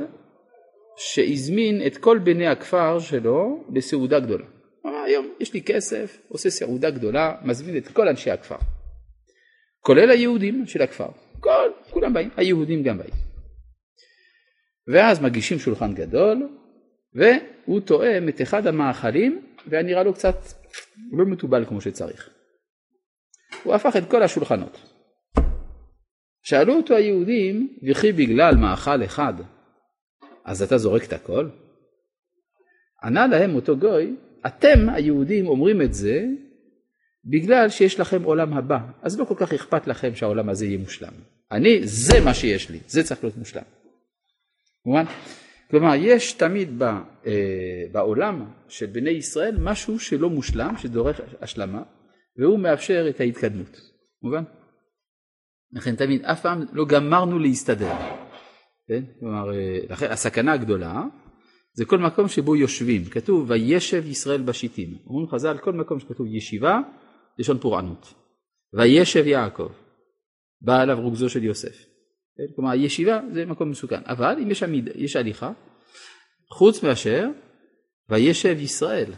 שהזמין את כל בני הכפר שלו לסעודה גדולה. היום יש לי כסף, עושה סעודה גדולה, מזמין את כל אנשי הכפר. כולל היהודים של הכפר. כל, כולם באים, היהודים גם באים. ואז מגישים שולחן גדול, והוא תואם את אחד המאכלים, והיה נראה לו קצת לא מתובל כמו שצריך. הוא הפך את כל השולחנות. שאלו אותו היהודים, וכי בגלל מאכל אחד, אז אתה זורק את הכל? ענה להם אותו גוי, אתם היהודים אומרים את זה בגלל שיש לכם עולם הבא, אז לא כל כך אכפת לכם שהעולם הזה יהיה מושלם. אני, זה מה שיש לי, זה צריך להיות מושלם. מובן? כלומר, יש תמיד ב, אה, בעולם של בני ישראל משהו שלא מושלם, שדורש השלמה, והוא מאפשר את ההתקדמות. מובן? לכן תמיד, אף פעם לא גמרנו להסתדר. כן? כלומר, אה, לכן הסכנה הגדולה זה כל מקום שבו יושבים. כתוב, וישב ישראל בשיטים. אומרים חז"ל, כל מקום שכתוב ישיבה, לשון פורענות. וישב יעקב, בא עליו רוגזו של יוסף. כן? כלומר, ישיבה זה מקום מסוכן. אבל אם יש, עמיד, יש הליכה, חוץ מאשר וישב ישראל,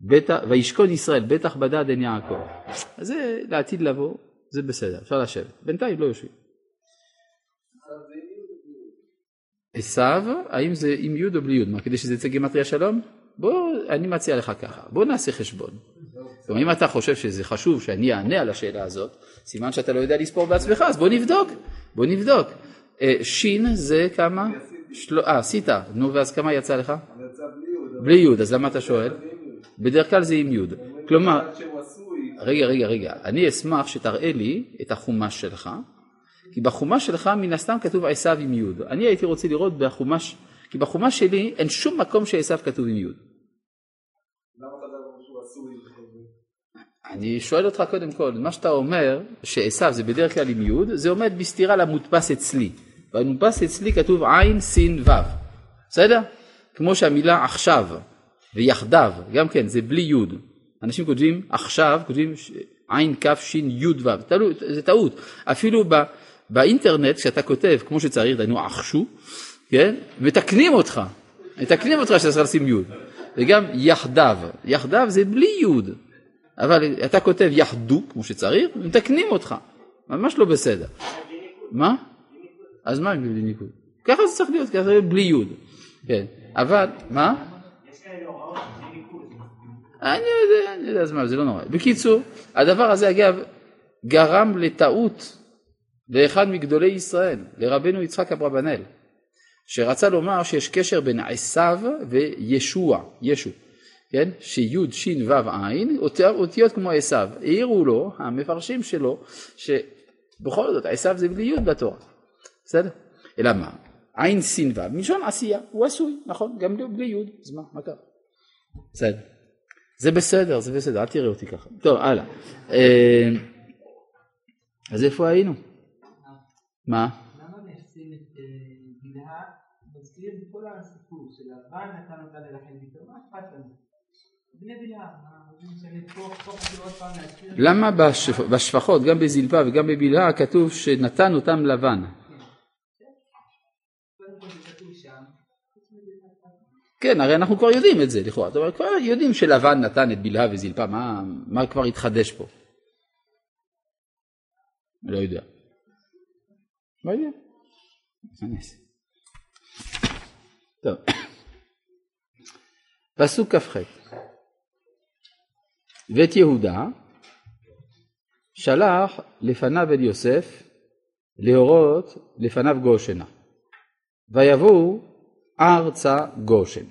בית, וישכון ישראל, בטח בדד עין יעקב. אז זה לעתיד לבוא, זה בסדר, אפשר לשבת. בינתיים לא יושבים. עשיו, האם זה עם י' או בלי י'? מה, כדי שזה יצא גימטריה שלום? בוא, אני מציע לך ככה, בוא נעשה חשבון. כלומר, אם אתה חושב שזה חשוב שאני אענה על השאלה הזאת, סימן שאתה לא יודע לספור בעצמך, אז בוא נבדוק, בוא נבדוק. אה, שין זה כמה? אה, עשית, נו ואז כמה יצא לך? בלי י', אז למה אתה שואל? בדרך כלל זה עם י'. כלומר, רגע, רגע, רגע, אני אשמח שתראה לי את החומש שלך, כי בחומש שלך מן הסתם כתוב עשיו עם י'. אני הייתי רוצה לראות בחומש, כי בחומש שלי אין שום מקום שעשיו כתוב עם י'. אני שואל אותך קודם כל, מה שאתה אומר שעשיו זה בדרך כלל עם י', זה עומד בסתירה למודפס אצלי. במודפס אצלי כתוב עין, סין, ו', בסדר? כמו שהמילה עכשיו ויחדיו, גם כן, זה בלי י'. אנשים כותבים עכשיו, כותבים עין, כ', שין, י', ו', זה טעות. אפילו ב, באינטרנט, כשאתה כותב כמו שצריך, דהיינו עכשו, כן? מתקנים אותך, מתקנים אותך שאתה צריך לשים י'. וגם יחדיו, יחדיו זה בלי י'. אבל אתה כותב יחדו כמו שצריך, מתקנים אותך, ממש לא בסדר. מה? אז מה בלי ניקוד? ככה זה צריך להיות, ככה זה בלי יוד. כן, אבל, מה? אני יודע, אני יודע, אז מה, זה לא נורא. בקיצור, הדבר הזה אגב גרם לטעות לאחד מגדולי ישראל, לרבנו יצחק אברבנאל, שרצה לומר שיש קשר בין עשיו וישוע, ישו. כן, שי' ש' ו' ע', אותיות כמו עשיו, העירו לו המפרשים שלו שבכל זאת עשיו זה בלי י' בתורה, בסדר? אלא מה? עין סין ו' מלשון עשייה, הוא עשוי, נכון, גם בלי י', אז מה, מה קרה? בסדר. זה בסדר, זה בסדר, אל תראה אותי ככה. טוב, הלאה. אה, אז איפה היינו? מה? למה מייחסים את בלהה, מזכיר את כל הסיפור של לבן נתן אותה לרחל ביתו, מה אכפת לנו? למה בשפחות, גם בזלפה וגם בבלהה, כתוב שנתן אותם לבן? כן, הרי אנחנו כבר יודעים את זה לכאורה, כבר יודעים שלבן נתן את בלהה וזלפה, מה, מה כבר התחדש פה? לא יודע. לא יודע. טוב. פסוק כ"ח ואת יהודה שלח לפניו אל יוסף להורות לפניו גושנה ויבואו ארצה גושן.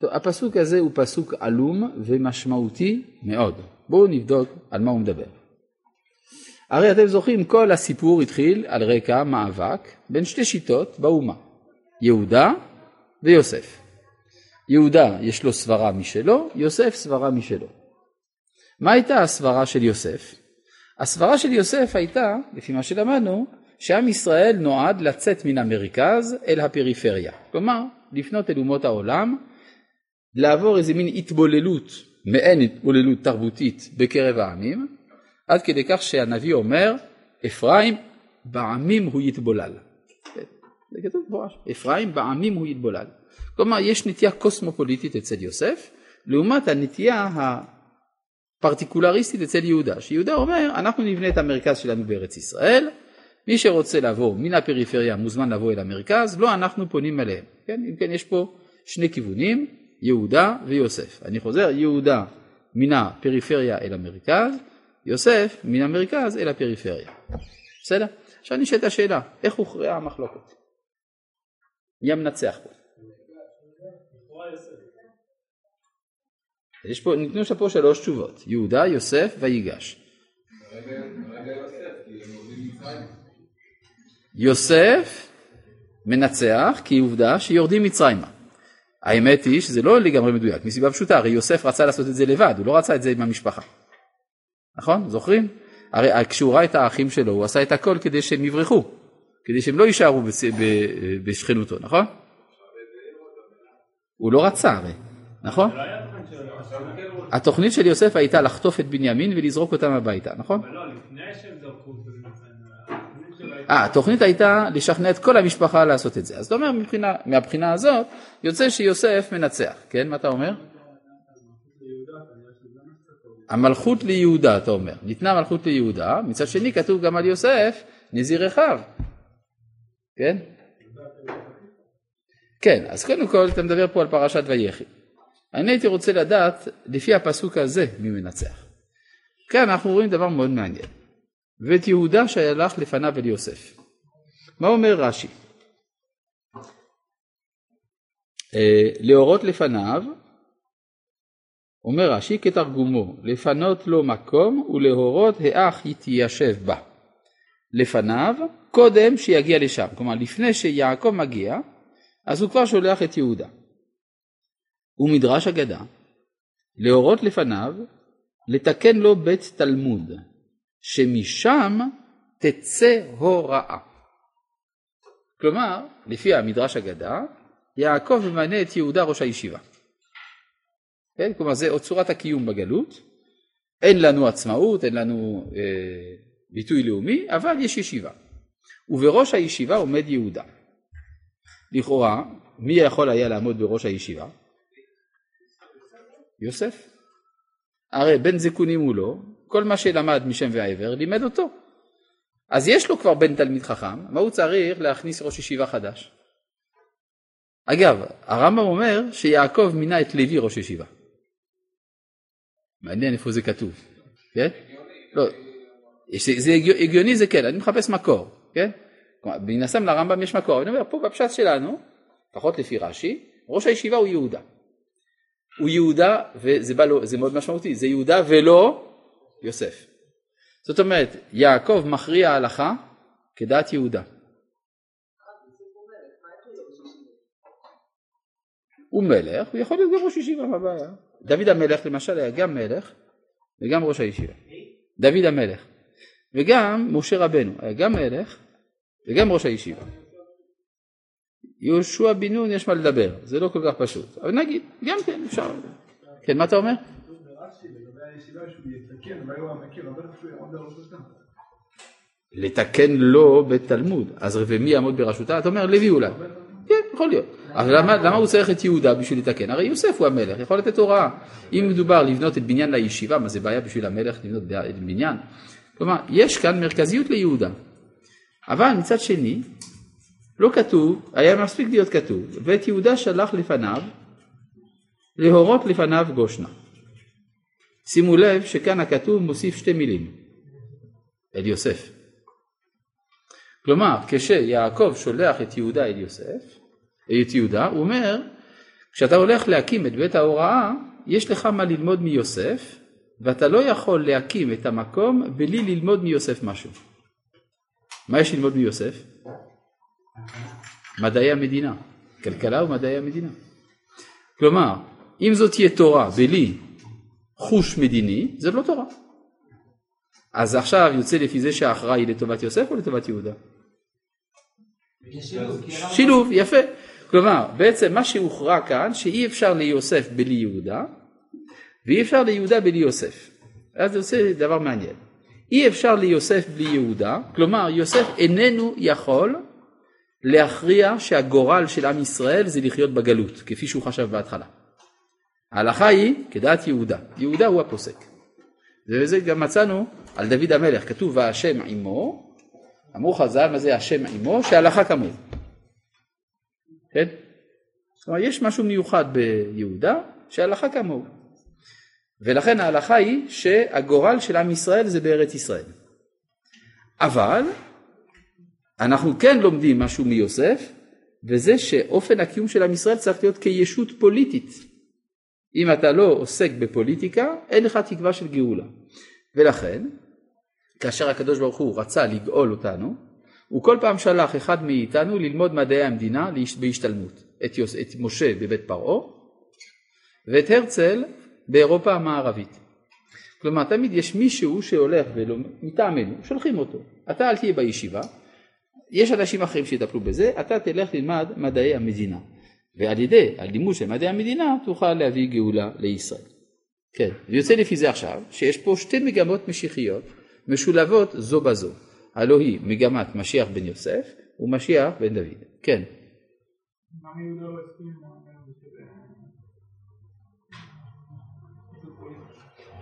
טוב, הפסוק הזה הוא פסוק עלום ומשמעותי מאוד. בואו נבדוק על מה הוא מדבר. הרי אתם זוכרים כל הסיפור התחיל על רקע מאבק בין שתי שיטות באומה, יהודה ויוסף. יהודה יש לו סברה משלו, יוסף סברה משלו. מה הייתה הסברה של יוסף? הסברה של יוסף הייתה, לפי מה שלמדנו, שעם ישראל נועד לצאת מן המרכז אל הפריפריה. כלומר, לפנות אל אומות העולם, לעבור איזה מין התבוללות, מעין התבוללות תרבותית בקרב העמים, עד כדי כך שהנביא אומר, אפרים בעמים הוא יתבולל. זה כתוב במפורש. אפרים בעמים הוא יתבולל. כלומר, יש נטייה קוסמופוליטית אצל יוסף, לעומת הנטייה הפרטיקולריסטית אצל יהודה, שיהודה אומר, אנחנו נבנה את המרכז שלנו בארץ ישראל, מי שרוצה לבוא מן הפריפריה מוזמן לבוא אל המרכז, לא אנחנו פונים אליהם. כן? אם כן, יש פה שני כיוונים, יהודה ויוסף. אני חוזר, יהודה מן הפריפריה אל המרכז, יוסף מן המרכז אל הפריפריה. בסדר? עכשיו נשאלת השאלה, איך הוכרעה המחלוקת? מי המנצח פה? יש פה, ניתנו פה שלוש תשובות, יהודה, יוסף ויגש. יוסף מנצח כי עובדה שיורדים מצרימה. האמת היא שזה לא לגמרי מדויק, מסיבה פשוטה, הרי יוסף רצה לעשות את זה לבד, הוא לא רצה את זה עם המשפחה. נכון? זוכרים? הרי כשהוא ראה את האחים שלו, הוא עשה את הכל כדי שהם יברחו, כדי שהם לא יישארו בשכנותו, נכון? הוא לא רצה הרי, נכון? התוכנית של יוסף הייתה לחטוף את בנימין ולזרוק אותם הביתה, נכון? לא, לפני שהם זרקו אותו אה, התוכנית הייתה לשכנע את כל המשפחה לעשות את זה. אז אתה אומר, מבחינה, מהבחינה הזאת, יוצא שיוסף מנצח, כן? מה אתה אומר? המלכות ליהודה, אתה אומר. ניתנה מלכות ליהודה, מצד שני כתוב גם על יוסף, נזיר אחיו. כן? כן, אז קודם כל אתה מדבר פה על פרשת ויחי. אני הייתי רוצה לדעת, לפי הפסוק הזה, מי מנצח. כאן אנחנו רואים דבר מאוד מעניין. ואת יהודה שהלך לפניו אל יוסף. מה אומר רש"י? אה, להורות לפניו, אומר רש"י כתרגומו, לפנות לו מקום ולהורות האח יתיישב בה. לפניו, קודם שיגיע לשם. כלומר, לפני שיעקב מגיע, אז הוא כבר שולח את יהודה. ומדרש אגדה, להורות לפניו, לתקן לו בית תלמוד, שמשם תצא הוראה. כלומר, לפי המדרש אגדה, יעקב ממנה את יהודה ראש הישיבה. כן? כלומר, זה צורת הקיום בגלות. אין לנו עצמאות, אין לנו אה, ביטוי לאומי, אבל יש ישיבה. ובראש הישיבה עומד יהודה. לכאורה, מי יכול היה לעמוד בראש הישיבה? יוסף. הרי בן זקונים הוא לא, כל מה שלמד משם ועבר לימד אותו. אז יש לו כבר בן תלמיד חכם, מה הוא צריך להכניס ראש ישיבה חדש? אגב, הרמב"ם אומר שיעקב מינה את לוי ראש ישיבה. מעניין איפה זה כתוב, כן? לא, זה הגיוני זה כן, אני מחפש מקור, כן? מן הסתם לרמב"ם יש מקור, אני אומר פה בפשט שלנו, לפחות לפי רש"י, ראש הישיבה הוא יהודה. הוא יהודה, וזה לו, מאוד משמעותי, זה יהודה ולא יוסף. זאת אומרת, יעקב מכריע הלכה כדעת יהודה. הוא מלך, הוא יכול להיות גם ראש ישיבה, מה הבעיה? דוד המלך למשל היה גם מלך וגם ראש הישיבה. דוד המלך. וגם משה רבנו היה גם מלך וגם ראש הישיבה. יהושע בן נון יש מה לדבר, זה לא כל כך פשוט, אבל נגיד, גם כן אפשר. כן, מה אתה אומר? לתקן לו בתלמוד, אז ומי יעמוד בראשותה? אתה אומר לוי אולי. כן, יכול להיות. אבל למה הוא צריך את יהודה בשביל לתקן? הרי יוסף הוא המלך, יכול לתת הוראה. אם מדובר לבנות את בניין לישיבה, מה זה בעיה בשביל המלך לבנות את בניין? כלומר, יש כאן מרכזיות ליהודה. אבל מצד שני, לא כתוב, היה מספיק להיות כתוב, ואת יהודה שלח לפניו להורות לפניו גושנה. שימו לב שכאן הכתוב מוסיף שתי מילים, אל יוסף. כלומר, כשיעקב שולח את יהודה אל יוסף, את יהודה, הוא אומר, כשאתה הולך להקים את בית ההוראה, יש לך מה ללמוד מיוסף, ואתה לא יכול להקים את המקום בלי ללמוד מיוסף משהו. מה יש ללמוד מיוסף? מדעי המדינה, כלכלה ומדעי המדינה. כלומר, אם זאת תהיה תורה בלי חוש מדיני, זה לא תורה. אז עכשיו יוצא לפי זה שההכרעה היא לטובת יוסף או לטובת יהודה? שילוב, יפה. כלומר, בעצם מה שהוכרע כאן, שאי אפשר ליוסף בלי יהודה, ואי אפשר ליהודה בלי יוסף. אז זה עושה דבר מעניין. אי אפשר ליוסף בלי יהודה, כלומר יוסף איננו יכול להכריע שהגורל של עם ישראל זה לחיות בגלות, כפי שהוא חשב בהתחלה. ההלכה היא כדעת יהודה, יהודה הוא הפוסק. וזה גם מצאנו על דוד המלך, כתוב והשם עמו, אמרו חז"ל מה זה השם עמו, שהלכה כמוהו. כן? כלומר יש משהו מיוחד ביהודה שההלכה כמוהו. ולכן ההלכה היא שהגורל של עם ישראל זה בארץ ישראל. אבל אנחנו כן לומדים משהו מיוסף, וזה שאופן הקיום של עם ישראל צריך להיות כישות פוליטית. אם אתה לא עוסק בפוליטיקה, אין לך תקווה של גאולה. ולכן, כאשר הקדוש ברוך הוא רצה לגאול אותנו, הוא כל פעם שלח אחד מאיתנו ללמוד מדעי המדינה בהשתלמות. את, יוס, את משה בבית פרעה, ואת הרצל באירופה המערבית. כלומר, תמיד יש מישהו שהולך מטעמנו, שולחים אותו. אתה אל תהיה בישיבה, יש אנשים אחרים שיטפלו בזה, אתה תלך ללמד מדעי המדינה. ועל ידי הלימוד של מדעי המדינה תוכל להביא גאולה לישראל. כן, ויוצא לפי זה עכשיו שיש פה שתי מגמות משיחיות משולבות זו בזו. הלא היא מגמת משיח בן יוסף ומשיח בן דוד. כן.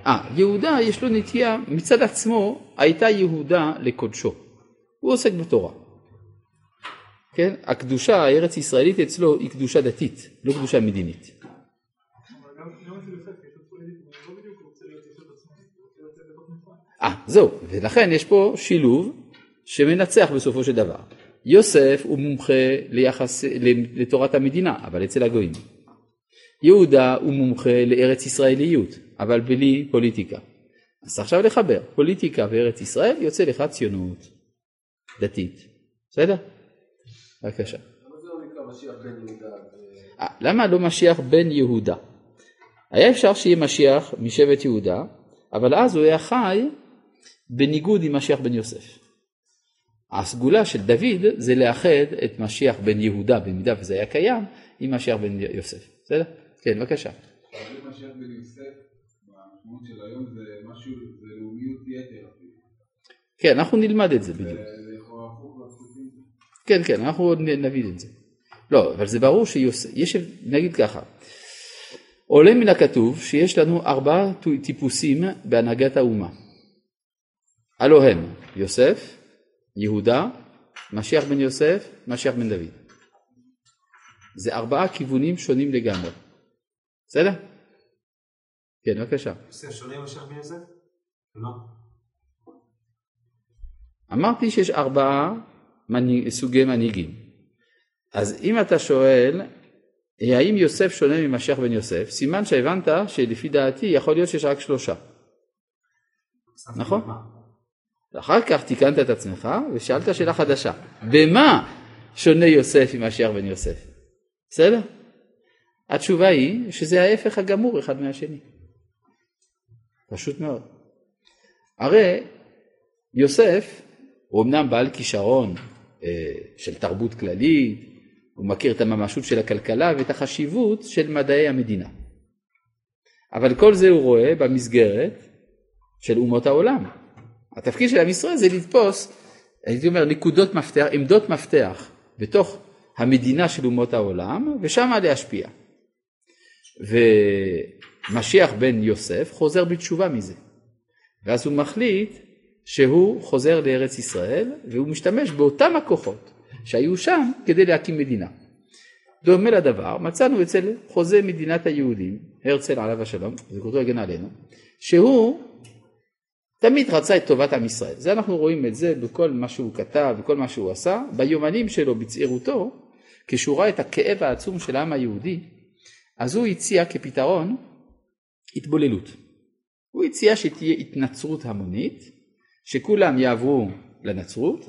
אה, יהודה יש לו נטייה, מצד עצמו הייתה יהודה לקודשו. הוא עוסק בתורה. כן? הקדושה הארץ ישראלית אצלו היא קדושה דתית, לא קדושה מדינית. אה, זהו, ולכן יש פה שילוב שמנצח בסופו של דבר. יוסף הוא מומחה ליחס, לתורת המדינה, אבל אצל הגויים. יהודה הוא מומחה לארץ ישראליות, אבל בלי פוליטיקה. אז עכשיו לחבר פוליטיקה וארץ ישראל, יוצא לך ציונות דתית. בסדר? בבקשה. אה, למה לא משיח בן יהודה? היה אפשר שיהיה משיח משבט יהודה, אבל אז הוא היה חי בניגוד עם משיח בן יוסף. הסגולה של דוד זה לאחד את משיח בן יהודה, במידה וזה היה קיים, עם משיח בן יוסף. בסדר? כן, בבקשה. משיח בן יוסף, המשמעות של היום זה משהו, זה לאומיות יתר. כן, אנחנו נלמד את זה בדיוק. כן, כן, אנחנו עוד נבין את זה. לא, אבל זה ברור שיוסף, יש, נגיד ככה, עולה מן הכתוב שיש לנו ארבעה טיפוסים בהנהגת האומה. הלא הם יוסף, יהודה, משיח בן יוסף, משיח בן דוד. זה ארבעה כיוונים שונים לגמרי. בסדר? כן, בבקשה. יוסף שונה משיח בן יוסף? לא. אמרתי שיש ארבעה מנהיג, סוגי מנהיגים. אז אם אתה שואל האם יוסף שונה ממשיח בן יוסף, סימן שהבנת שלפי דעתי יכול להיות שיש רק שלושה. נכון? אחר כך תיקנת את עצמך ושאלת שאלה חדשה, במה שונה יוסף ממשיח בן יוסף? בסדר? התשובה היא שזה ההפך הגמור אחד מהשני. פשוט מאוד. הרי יוסף הוא אמנם בעל כישרון של תרבות כללית, הוא מכיר את הממשות של הכלכלה ואת החשיבות של מדעי המדינה. אבל כל זה הוא רואה במסגרת של אומות העולם. התפקיד של עם ישראל זה לתפוס, הייתי אומר, נקודות מפתח, עמדות מפתח בתוך המדינה של אומות העולם ושמה להשפיע. ומשיח בן יוסף חוזר בתשובה מזה. ואז הוא מחליט שהוא חוזר לארץ ישראל והוא משתמש באותם הכוחות שהיו שם כדי להקים מדינה. דומה לדבר מצאנו אצל חוזה מדינת היהודים, הרצל עליו השלום, זכותו יגן עלינו, שהוא תמיד רצה את טובת עם ישראל. זה אנחנו רואים את זה בכל מה שהוא כתב, וכל מה שהוא עשה, ביומנים שלו בצעירותו, כשהוא ראה את הכאב העצום של העם היהודי, אז הוא הציע כפתרון התבוללות. הוא הציע שתהיה התנצרות המונית, שכולם יעברו לנצרות,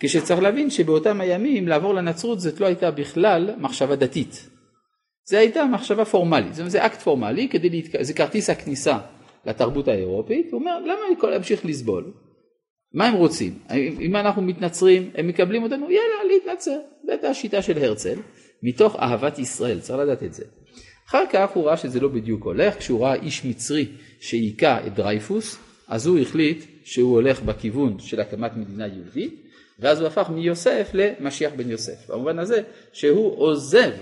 כשצריך להבין שבאותם הימים לעבור לנצרות זאת לא הייתה בכלל מחשבה דתית. זה הייתה מחשבה פורמלית, זה אקט פורמלי, כדי להתק... זה כרטיס הכניסה לתרבות האירופית, הוא אומר למה אני להמשיך לסבול? מה הם רוצים? אם אנחנו מתנצרים הם מקבלים אותנו יאללה להתנצר, זו הייתה השיטה של הרצל, מתוך אהבת ישראל, צריך לדעת את זה. אחר כך הוא ראה שזה לא בדיוק הולך, כשהוא ראה איש מצרי שהיכה את דרייפוס, אז הוא החליט שהוא הולך בכיוון של הקמת מדינה יהודית, ואז הוא הפך מיוסף למשיח בן יוסף. במובן הזה שהוא עוזב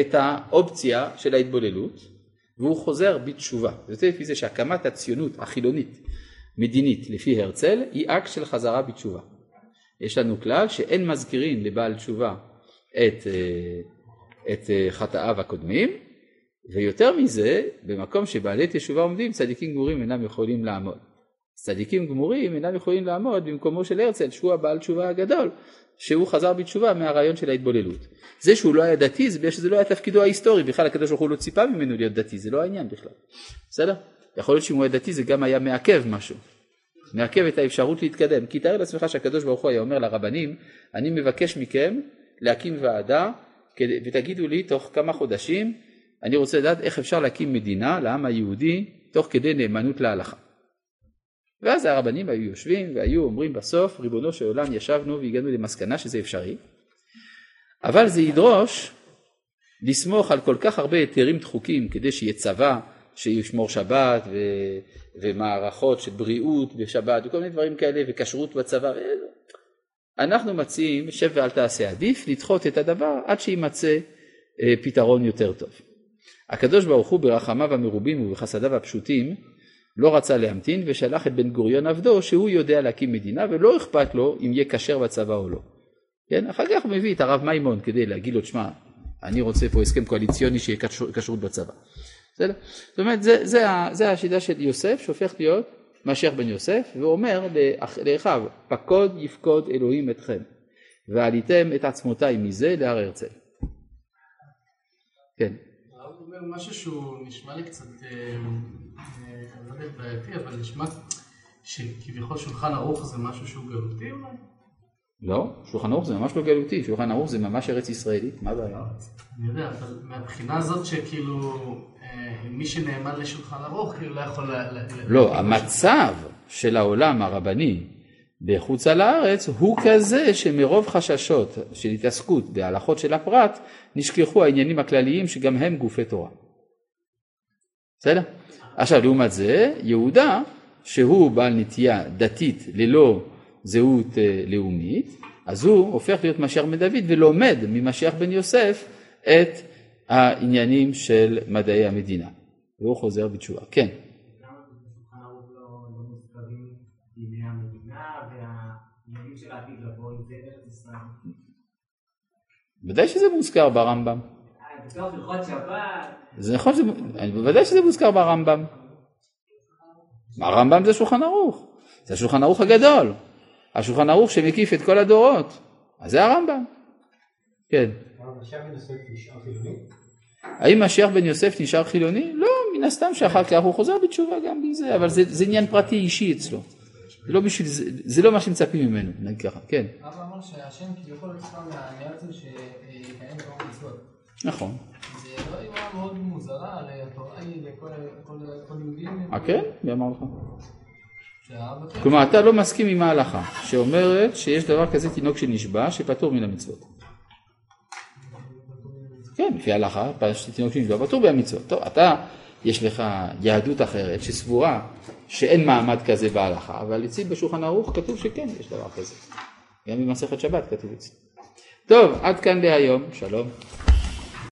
את האופציה של ההתבוללות והוא חוזר בתשובה. זה לפי זה שהקמת הציונות החילונית מדינית לפי הרצל היא אקט של חזרה בתשובה. יש לנו כלל שאין מזכירים לבעל תשובה את, אה, את אה, חטאיו הקודמים ויותר מזה במקום שבעלי תשובה עומדים צדיקים גמורים אינם יכולים לעמוד. צדיקים גמורים אינם יכולים לעמוד במקומו של הרצל שהוא הבעל תשובה הגדול שהוא חזר בתשובה מהרעיון של ההתבוללות. זה שהוא לא היה דתי זה בגלל שזה לא היה תפקידו ההיסטורי. בכלל הקדוש ברוך הוא לא ציפה ממנו להיות דתי זה לא העניין בכלל. בסדר? יכול להיות שאם הוא היה דתי זה גם היה מעכב משהו. מעכב את האפשרות להתקדם. כי תאר לעצמך שהקדוש ברוך הוא היה אומר לרבנים אני מבקש מכם להקים ועדה ותגידו לי תוך כמה חודשים אני רוצה לדעת איך אפשר להקים מדינה לעם היהודי תוך כדי נאמנות להלכה ואז הרבנים היו יושבים והיו אומרים בסוף ריבונו של עולם ישבנו והגענו למסקנה שזה אפשרי אבל זה ידרוש לסמוך על כל כך הרבה היתרים דחוקים כדי שיהיה צבא שישמור שבת ו... ומערכות של בריאות בשבת וכל מיני דברים כאלה וכשרות בצבא אנחנו מציעים שב ואל תעשה עדיף לדחות את הדבר עד שיימצא אה, פתרון יותר טוב. הקדוש ברוך הוא ברחמיו המרובים ובחסדיו הפשוטים לא רצה להמתין ושלח את בן גוריון עבדו שהוא יודע להקים מדינה ולא אכפת לו אם יהיה כשר בצבא או לא. כן? אחר כך הוא מביא את הרב מימון כדי להגיד לו תשמע אני רוצה פה הסכם קואליציוני שיהיה כשרות בצבא. בסדר? זאת אומרת זה, זה, זה השיטה של יוסף שהופך להיות משיח בן יוסף והוא אומר לאחיו פקוד יפקוד אלוהים אתכם ועליתם את עצמותיי מזה להר הרצל. כן. הרב אומר משהו שהוא נשמע לי קצת אה, לא יודע בעייתי, אבל נשמע שכביכול שולחן ערוך זה משהו שהוא גלותי אולי? לא, שולחן ערוך זה ממש לא גלותי, שולחן ערוך זה ממש ארץ ישראלית, מה הבעיה? אני יודע, אבל מהבחינה הזאת שכאילו אה, מי שנאמן לשולחן ערוך כאילו לא יכול... לא, המצב של העולם הרבני בחוצה לארץ הוא כזה שמרוב חששות של התעסקות בהלכות של הפרט נשכחו העניינים הכלליים שגם הם גופי תורה. בסדר? עכשיו לעומת זה יהודה שהוא בעל נטייה דתית ללא זהות אה, לאומית אז הוא הופך להיות משיח בן דוד ולומד ממשיח בן יוסף את העניינים של מדעי המדינה והוא חוזר בתשובה. כן. ודאי שזה מוזכר ברמב"ם. בתוך הלכות שבת. זה נכון, בוודאי שזה מוזכר ברמב"ם. הרמב"ם זה שולחן ערוך, זה השולחן ערוך הגדול, השולחן ערוך שמקיף את כל הדורות, אז זה הרמב"ם. כן. האם משיח בן יוסף נשאר חילוני? לא, מן הסתם שאחר כך הוא חוזר בתשובה גם בזה, אבל זה, זה עניין פרטי אישי אצלו. זה לא, בשביל, זה, זה לא מה שמצפים ממנו, נגיד ככה, כן. אבא אמר שהשם כביכול יצא מהרצל שיקיים כמה מצוות. נכון. זה לא אימה מאוד מוזרה, התורה היא לכל יהודים. אה כן? מי אמר לך? כלומר אתה לא מסכים עם ההלכה שאומרת שיש דבר כזה תינוק שנשבע שפטור מן המצוות. כן, לפי ההלכה, תינוק שנשבע פטור מהמצוות. טוב, אתה, יש לך יהדות אחרת שסבורה שאין מעמד כזה בהלכה, אבל אצלי בשולחן ערוך כתוב שכן יש דבר כזה. גם במסכת שבת כתוב אצלי. טוב, עד כאן להיום, שלום.